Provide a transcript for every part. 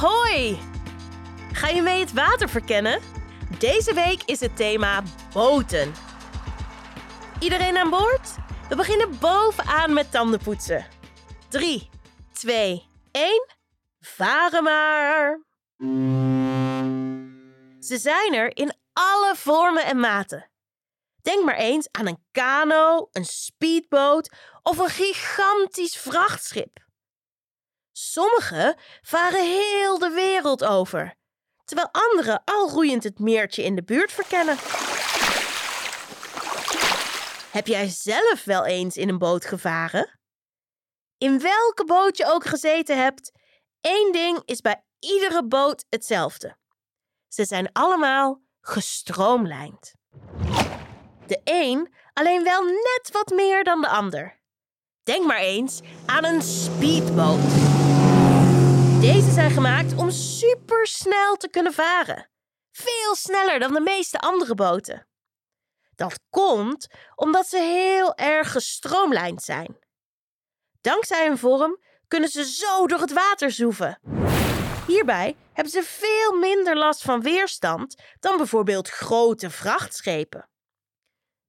Ahoy! Ga je mee het water verkennen? Deze week is het thema boten. Iedereen aan boord? We beginnen bovenaan met tandenpoetsen. 3, 2, 1. Varen maar! Ze zijn er in alle vormen en maten. Denk maar eens aan een kano, een speedboot of een gigantisch vrachtschip. Sommige varen heel de wereld over, terwijl andere al roeiend het meertje in de buurt verkennen. Heb jij zelf wel eens in een boot gevaren? In welke boot je ook gezeten hebt, één ding is bij iedere boot hetzelfde. Ze zijn allemaal gestroomlijnd. De een alleen wel net wat meer dan de ander. Denk maar eens aan een speedboot. Deze zijn gemaakt om supersnel te kunnen varen. Veel sneller dan de meeste andere boten. Dat komt omdat ze heel erg gestroomlijnd zijn. Dankzij hun vorm kunnen ze zo door het water zoeven. Hierbij hebben ze veel minder last van weerstand dan bijvoorbeeld grote vrachtschepen.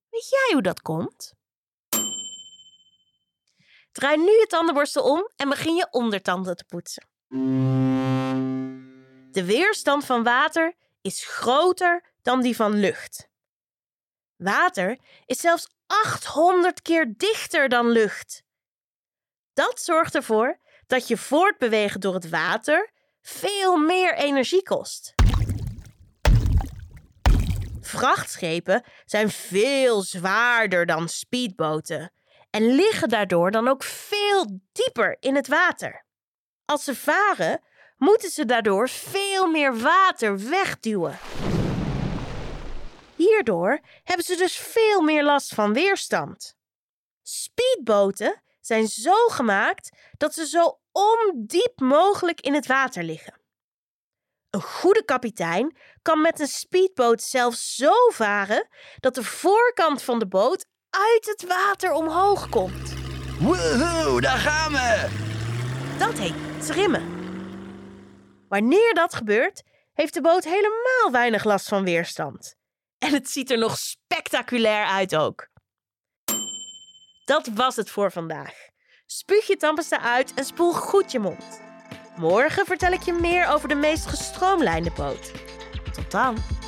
Weet jij hoe dat komt? Draai nu je tandenborstel om en begin je ondertanden te poetsen. De weerstand van water is groter dan die van lucht. Water is zelfs 800 keer dichter dan lucht. Dat zorgt ervoor dat je voortbewegen door het water veel meer energie kost. Vrachtschepen zijn veel zwaarder dan speedboten en liggen daardoor dan ook veel dieper in het water. Als ze varen, moeten ze daardoor veel meer water wegduwen. Hierdoor hebben ze dus veel meer last van weerstand. Speedboten zijn zo gemaakt dat ze zo ondiep mogelijk in het water liggen. Een goede kapitein kan met een speedboot zelfs zo varen dat de voorkant van de boot uit het water omhoog komt. Woehoe, daar gaan we! Dat heet trimmen. Wanneer dat gebeurt, heeft de boot helemaal weinig last van weerstand. En het ziet er nog spectaculair uit ook. Dat was het voor vandaag. Spuug je tandpasta uit en spoel goed je mond. Morgen vertel ik je meer over de meest gestroomlijnde boot. Tot dan!